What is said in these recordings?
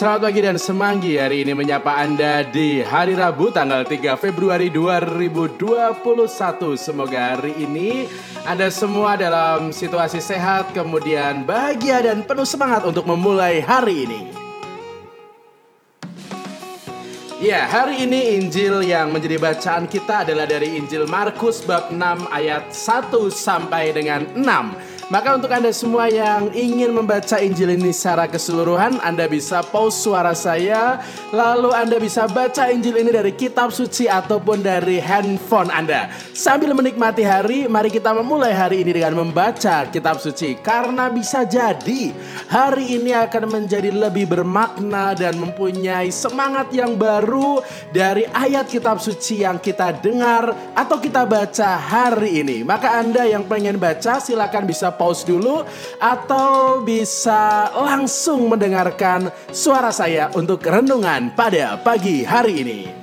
Selamat pagi dan semanggi hari ini menyapa Anda di hari Rabu tanggal 3 Februari 2021 Semoga hari ini Anda semua dalam situasi sehat Kemudian bahagia dan penuh semangat untuk memulai hari ini Ya, hari ini Injil yang menjadi bacaan kita adalah dari Injil Markus bab 6 ayat 1 sampai dengan 6. Maka untuk Anda semua yang ingin membaca Injil ini secara keseluruhan, Anda bisa pause suara saya, lalu Anda bisa baca Injil ini dari kitab suci ataupun dari handphone Anda. Sambil menikmati hari, mari kita memulai hari ini dengan membaca kitab suci. Karena bisa jadi hari ini akan menjadi lebih bermakna dan mempunyai semangat yang baru dari ayat kitab suci yang kita dengar atau kita baca hari ini. Maka Anda yang pengen baca silakan bisa pause dulu atau bisa langsung mendengarkan suara saya untuk renungan pada pagi hari ini.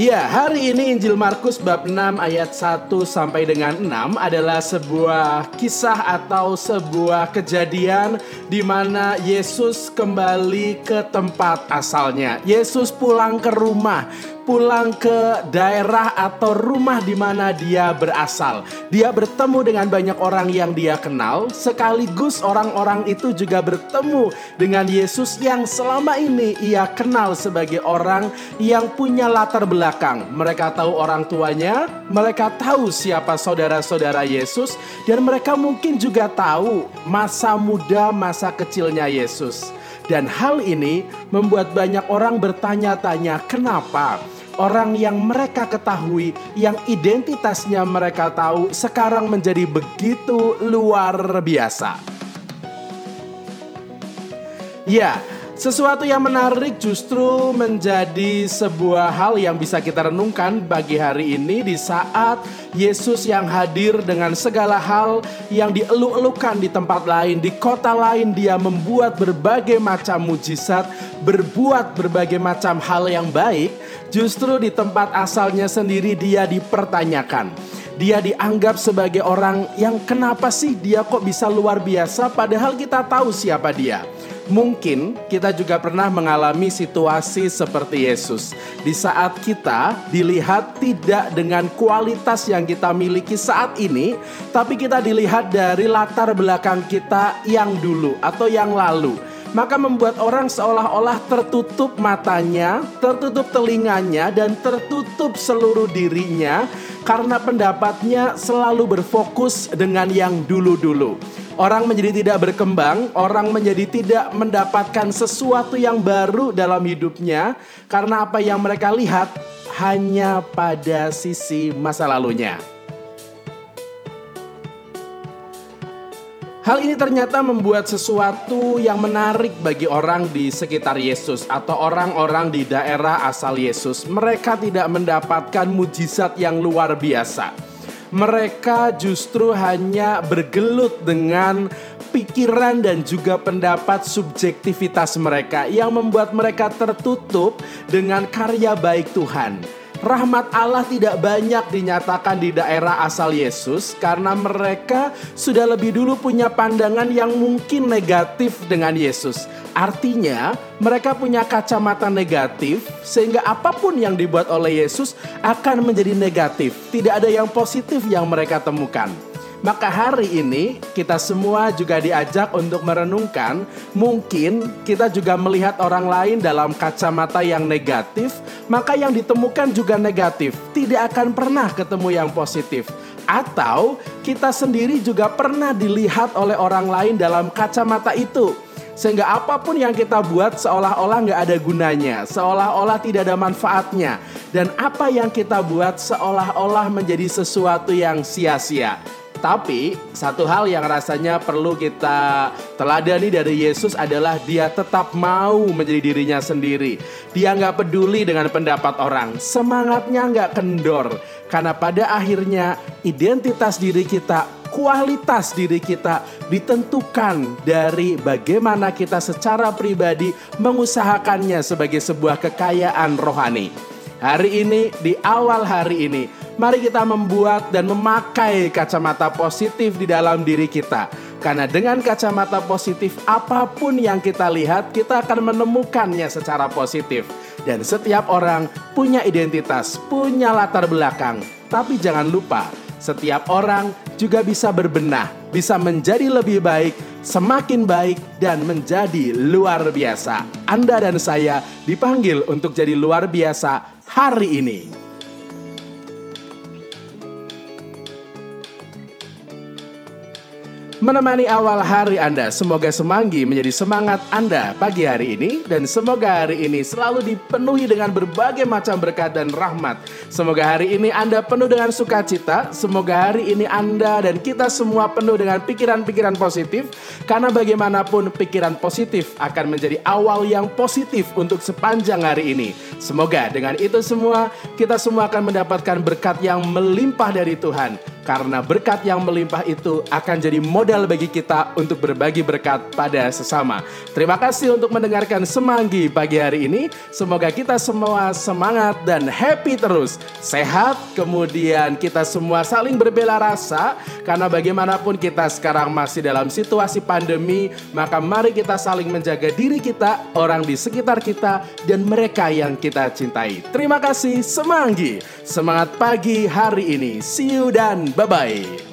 Ya, hari ini Injil Markus bab 6 ayat 1 sampai dengan 6 adalah sebuah kisah atau sebuah kejadian di mana Yesus kembali ke tempat asalnya. Yesus pulang ke rumah pulang ke daerah atau rumah di mana dia berasal. Dia bertemu dengan banyak orang yang dia kenal, sekaligus orang-orang itu juga bertemu dengan Yesus yang selama ini ia kenal sebagai orang yang punya latar belakang. Mereka tahu orang tuanya, mereka tahu siapa saudara-saudara Yesus, dan mereka mungkin juga tahu masa muda, masa kecilnya Yesus. Dan hal ini membuat banyak orang bertanya-tanya, kenapa orang yang mereka ketahui, yang identitasnya mereka tahu, sekarang menjadi begitu luar biasa. Ya, sesuatu yang menarik justru menjadi sebuah hal yang bisa kita renungkan bagi hari ini di saat Yesus yang hadir dengan segala hal yang dieluk-elukan di tempat lain, di kota lain dia membuat berbagai macam mujizat, berbuat berbagai macam hal yang baik, justru di tempat asalnya sendiri dia dipertanyakan. Dia dianggap sebagai orang yang kenapa sih dia kok bisa luar biasa padahal kita tahu siapa dia. Mungkin kita juga pernah mengalami situasi seperti Yesus. Di saat kita dilihat tidak dengan kualitas yang kita miliki saat ini, tapi kita dilihat dari latar belakang kita yang dulu atau yang lalu maka membuat orang seolah-olah tertutup matanya, tertutup telinganya, dan tertutup seluruh dirinya karena pendapatnya selalu berfokus dengan yang dulu-dulu. Orang menjadi tidak berkembang, orang menjadi tidak mendapatkan sesuatu yang baru dalam hidupnya karena apa yang mereka lihat hanya pada sisi masa lalunya. Hal ini ternyata membuat sesuatu yang menarik bagi orang di sekitar Yesus atau orang-orang di daerah asal Yesus. Mereka tidak mendapatkan mujizat yang luar biasa mereka justru hanya bergelut dengan pikiran dan juga pendapat subjektivitas mereka yang membuat mereka tertutup dengan karya baik Tuhan. Rahmat Allah tidak banyak dinyatakan di daerah asal Yesus karena mereka sudah lebih dulu punya pandangan yang mungkin negatif dengan Yesus. Artinya, mereka punya kacamata negatif sehingga apa pun yang dibuat oleh Yesus akan menjadi negatif. Tidak ada yang positif yang mereka temukan. Maka hari ini kita semua juga diajak untuk merenungkan mungkin kita juga melihat orang lain dalam kacamata yang negatif, maka yang ditemukan juga negatif. Tidak akan pernah ketemu yang positif. Atau kita sendiri juga pernah dilihat oleh orang lain dalam kacamata itu sehingga apa pun yang kita buat seolah-olah nggak ada gunanya, seolah-olah tidak ada manfaatnya. Dan apa yang kita buat seolah-olah menjadi sesuatu yang sia-sia. Tapi satu hal yang rasanya perlu kita teladani dari Yesus adalah dia tetap mau menjadi dirinya sendiri. Dia nggak peduli dengan pendapat orang, semangatnya nggak kendor. Karena pada akhirnya identitas diri kita, kualitas diri kita ditentukan dari bagaimana kita secara pribadi mengusahakannya sebagai sebuah kekayaan rohani. Hari ini, di awal hari ini, mari kita membuat dan memakai kacamata positif di dalam diri kita. Karena dengan kacamata positif, apa pun yang kita lihat, kita akan menemukannya secara positif. Dan setiap orang punya identitas, punya latar belakang. Tapi jangan lupa, setiap orang juga bisa berbenah, bisa menjadi lebih baik, semakin baik, dan menjadi luar biasa. Anda dan saya dipanggil untuk jadi luar biasa hari ini. Menemani awal hari Anda. Semoga semanggi menjadi semangat Anda pagi hari ini dan semoga hari ini selalu dipenuhi dengan berbagai macam berkat dan rahmat. Semoga hari ini Anda penuh dengan sukacita, semoga hari ini Anda dan kita semua penuh dengan pikiran-pikiran positif karena bagaimanapun pikiran positif akan menjadi awal yang positif untuk sepanjang hari ini. Semoga dengan itu semua kita semua akan mendapatkan berkat yang melimpah dari Tuhan karena berkat yang melimpah itu akan jadi modal bagi kita untuk berbagi berkat pada sesama. Terima kasih untuk mendengarkan Semanggi pagi hari ini. Semoga kita semua semangat dan happy terus. Sehat, kemudian kita semua saling berbela rasa karena bagaimanapun kita sekarang masih dalam situasi pandemi, maka mari kita saling menjaga diri kita, orang di sekitar kita dan mereka yang kita cintai. Terima kasih Semanggi. Semangat pagi hari ini. See you dan Bye bye.